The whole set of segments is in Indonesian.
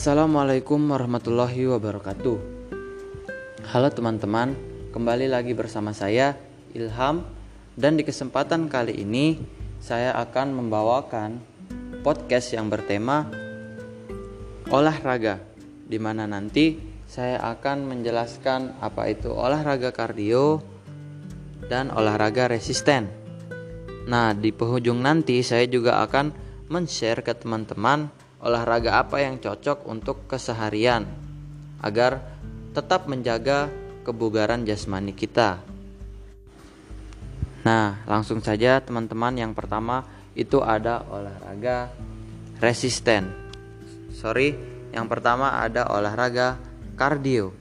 Assalamualaikum warahmatullahi wabarakatuh. Halo teman-teman, kembali lagi bersama saya Ilham dan di kesempatan kali ini saya akan membawakan podcast yang bertema olahraga di mana nanti saya akan menjelaskan apa itu olahraga kardio dan olahraga resisten. Nah, di penghujung nanti saya juga akan men-share ke teman-teman olahraga apa yang cocok untuk keseharian agar tetap menjaga kebugaran jasmani kita. Nah, langsung saja teman-teman yang pertama itu ada olahraga resisten. Sorry, yang pertama ada olahraga kardio.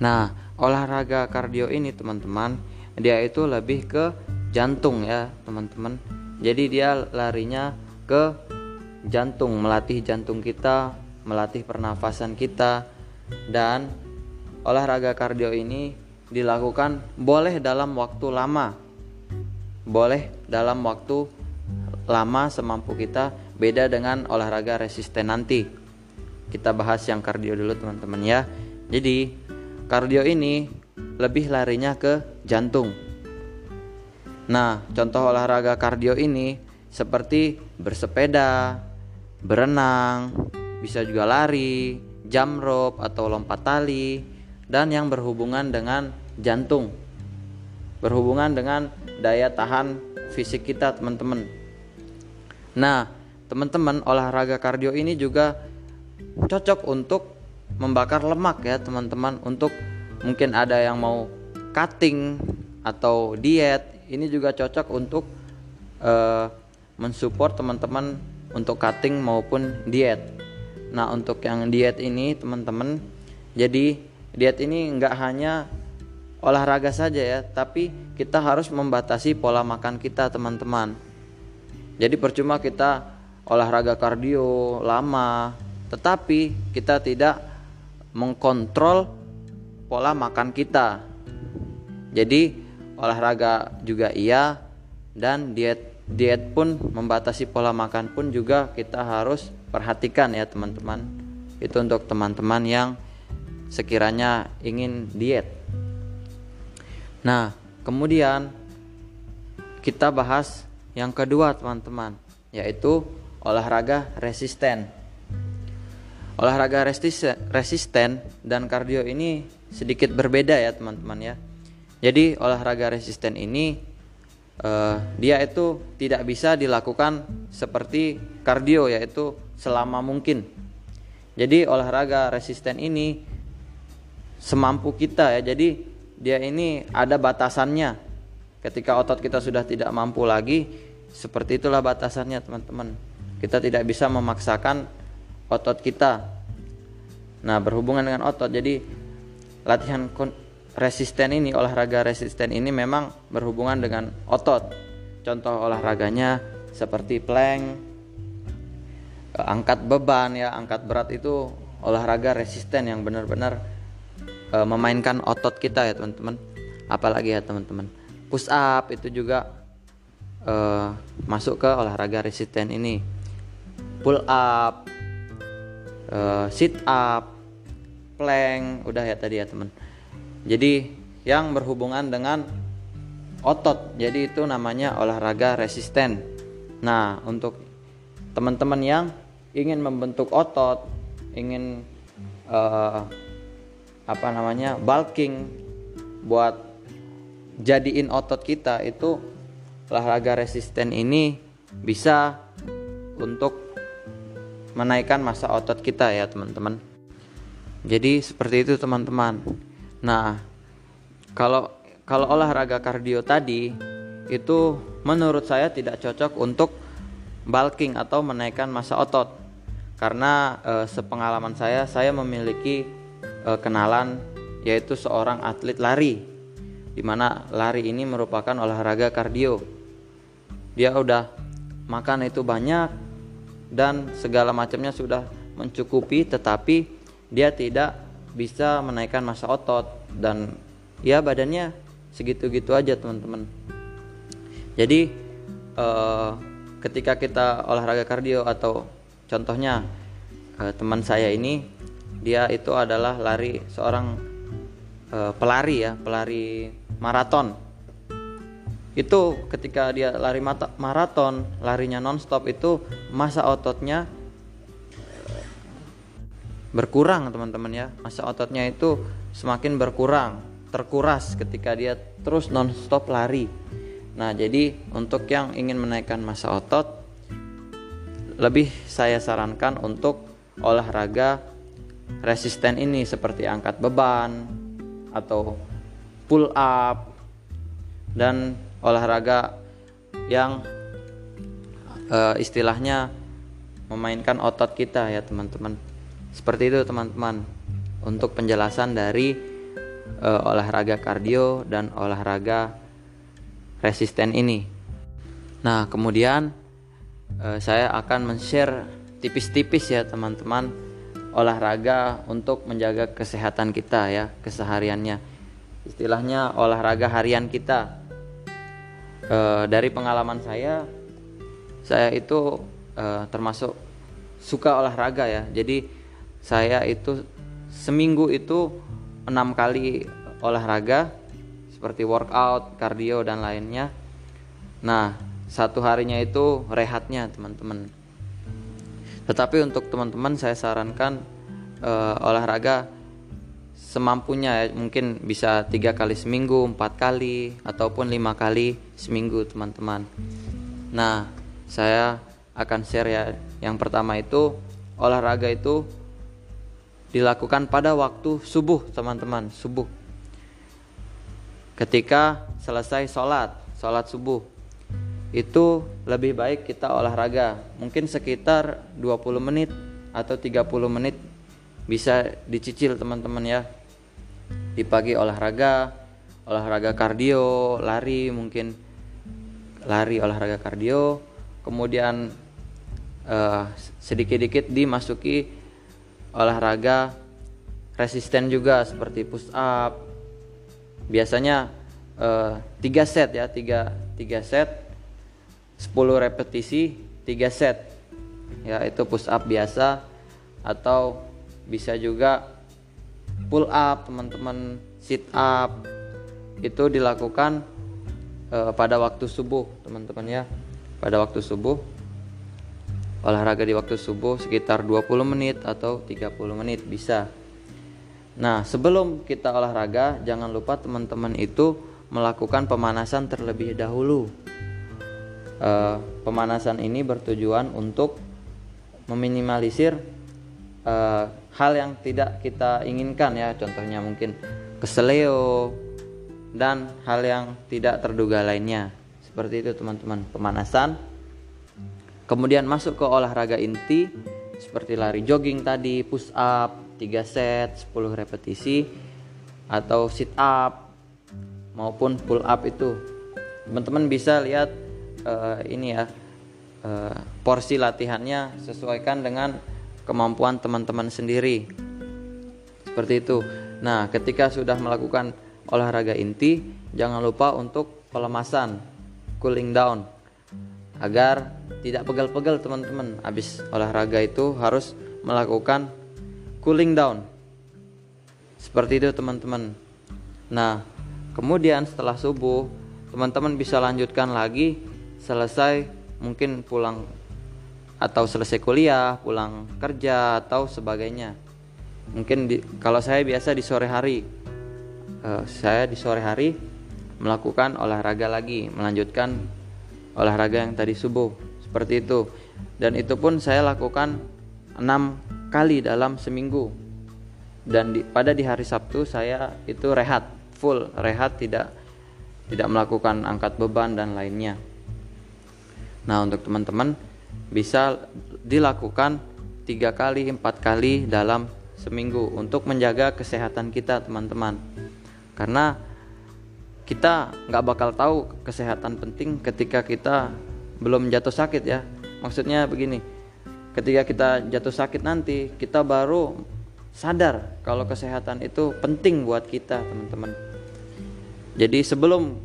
Nah, olahraga kardio ini teman-teman, dia itu lebih ke jantung ya, teman-teman. Jadi dia larinya ke jantung, melatih jantung kita, melatih pernafasan kita, dan olahraga kardio ini dilakukan boleh dalam waktu lama, boleh dalam waktu lama semampu kita, beda dengan olahraga resisten nanti. Kita bahas yang kardio dulu teman-teman ya. Jadi kardio ini lebih larinya ke jantung. Nah, contoh olahraga kardio ini seperti bersepeda, berenang, bisa juga lari, jump rope atau lompat tali, dan yang berhubungan dengan jantung. Berhubungan dengan daya tahan fisik kita, teman-teman. Nah, teman-teman, olahraga kardio ini juga cocok untuk membakar lemak ya, teman-teman. Untuk mungkin ada yang mau cutting atau diet, ini juga cocok untuk uh, mensupport teman-teman untuk cutting maupun diet. Nah, untuk yang diet ini teman-teman, jadi diet ini nggak hanya olahraga saja ya, tapi kita harus membatasi pola makan kita teman-teman. Jadi percuma kita olahraga kardio lama, tetapi kita tidak mengkontrol pola makan kita. Jadi olahraga juga iya dan diet diet pun membatasi pola makan pun juga kita harus perhatikan ya teman-teman. Itu untuk teman-teman yang sekiranya ingin diet. Nah kemudian kita bahas yang kedua teman-teman yaitu olahraga resisten. Olahraga resisten dan kardio ini sedikit berbeda ya teman-teman ya. Jadi olahraga resisten ini uh, dia itu tidak bisa dilakukan seperti kardio yaitu selama mungkin. Jadi olahraga resisten ini semampu kita ya. Jadi dia ini ada batasannya. Ketika otot kita sudah tidak mampu lagi, seperti itulah batasannya teman-teman. Kita tidak bisa memaksakan otot kita. Nah, berhubungan dengan otot. Jadi latihan resisten ini olahraga resisten ini memang berhubungan dengan otot. Contoh olahraganya seperti plank eh, angkat beban ya angkat berat itu olahraga resisten yang benar-benar e, memainkan otot kita ya teman-teman. Apalagi ya teman-teman. Push up itu juga e, masuk ke olahraga resisten ini. Pull up e, sit up plank. Udah ya tadi ya teman jadi yang berhubungan dengan otot. Jadi itu namanya olahraga resisten. Nah, untuk teman-teman yang ingin membentuk otot, ingin uh, apa namanya? bulking buat jadiin otot kita itu olahraga resisten ini bisa untuk menaikkan masa otot kita ya, teman-teman. Jadi seperti itu teman-teman. Nah, kalau kalau olahraga kardio tadi itu menurut saya tidak cocok untuk bulking atau menaikkan massa otot. Karena e, sepengalaman saya, saya memiliki e, kenalan yaitu seorang atlet lari. di mana lari ini merupakan olahraga kardio. Dia udah makan itu banyak dan segala macamnya sudah mencukupi tetapi dia tidak bisa menaikkan massa otot dan ya badannya segitu-gitu aja teman-teman. Jadi eh, ketika kita olahraga kardio atau contohnya uh, teman saya ini dia itu adalah lari seorang uh, pelari ya pelari maraton. Itu ketika dia lari maraton larinya nonstop itu masa ototnya berkurang teman-teman ya. Masa ototnya itu semakin berkurang terkuras ketika dia terus nonstop lari. Nah jadi untuk yang ingin menaikkan masa otot lebih saya sarankan untuk olahraga resisten ini seperti angkat beban atau pull up dan olahraga yang uh, istilahnya memainkan otot kita ya teman-teman seperti itu teman-teman. Untuk penjelasan dari uh, olahraga kardio dan olahraga resisten ini. Nah kemudian uh, saya akan men-share tipis-tipis ya teman-teman olahraga untuk menjaga kesehatan kita ya kesehariannya. Istilahnya olahraga harian kita. E, dari pengalaman saya saya itu e, termasuk suka olahraga ya. Jadi saya itu seminggu itu enam kali olahraga seperti workout kardio dan lainnya. Nah satu harinya itu rehatnya teman-teman. Tetapi untuk teman-teman saya sarankan uh, olahraga semampunya ya. Mungkin bisa tiga kali seminggu empat kali ataupun lima kali seminggu teman-teman. Nah saya akan share ya. Yang pertama itu olahraga itu dilakukan pada waktu subuh teman-teman subuh. Ketika selesai sholat sholat subuh itu lebih baik kita olahraga. Mungkin sekitar 20 menit atau 30 menit bisa dicicil teman-teman ya. Di pagi olahraga olahraga kardio lari mungkin. Lari olahraga kardio. Kemudian uh, sedikit-dikit dimasuki olahraga resisten juga seperti push up. Biasanya uh, tiga set ya tiga tiga set. 10 repetisi 3 set. Ya itu push up biasa. Atau bisa juga pull up teman-teman sit up. Itu dilakukan uh, pada waktu subuh teman-teman ya. Pada waktu subuh olahraga di waktu subuh sekitar 20 menit atau 30 menit bisa. Nah sebelum kita olahraga jangan lupa teman-teman itu melakukan pemanasan terlebih dahulu. Uh, pemanasan ini bertujuan untuk meminimalisir uh, hal yang tidak kita inginkan ya. Contohnya mungkin keseleo dan hal yang tidak terduga lainnya. Seperti itu teman-teman. Pemanasan kemudian masuk ke olahraga inti seperti lari jogging tadi push up 3 set 10 repetisi atau sit up maupun pull up itu. Teman-teman bisa lihat uh, ini ya uh, porsi latihannya sesuaikan dengan kemampuan teman-teman sendiri. Seperti itu. Nah ketika sudah melakukan olahraga inti jangan lupa untuk pelemasan cooling down agar tidak pegal-pegal teman-teman. Habis olahraga itu harus melakukan cooling down. Seperti itu teman-teman. Nah kemudian setelah subuh teman-teman bisa lanjutkan lagi. Selesai mungkin pulang atau selesai kuliah, pulang kerja atau sebagainya. Mungkin di, kalau saya biasa di sore hari, uh, saya di sore hari melakukan olahraga lagi, melanjutkan olahraga yang tadi subuh seperti itu. Dan itu pun saya lakukan enam kali dalam seminggu. Dan di, pada di hari Sabtu saya itu rehat full rehat tidak tidak melakukan angkat beban dan lainnya. Nah untuk teman-teman bisa dilakukan tiga kali empat kali dalam seminggu untuk menjaga kesehatan kita teman-teman karena kita nggak bakal tahu kesehatan penting ketika kita belum jatuh sakit ya. Maksudnya begini ketika kita jatuh sakit nanti kita baru sadar kalau kesehatan itu penting buat kita teman-teman. Jadi sebelum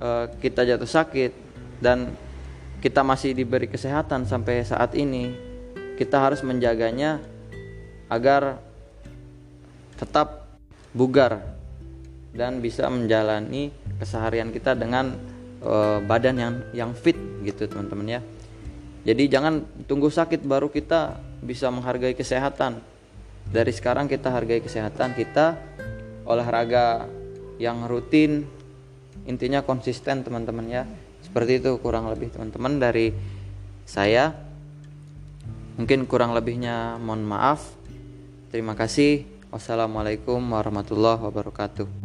uh, kita jatuh sakit dan kita masih diberi kesehatan sampai saat ini, kita harus menjaganya agar tetap bugar dan bisa menjalani keseharian kita dengan uh, badan yang yang fit gitu teman-teman ya. Jadi jangan tunggu sakit baru kita bisa menghargai kesehatan. Dari sekarang kita hargai kesehatan kita olahraga yang rutin intinya konsisten teman-teman ya. Seperti itu kurang lebih teman-teman dari saya. Mungkin kurang lebihnya mohon maaf. Terima kasih. Wassalamualaikum warahmatullahi wabarakatuh.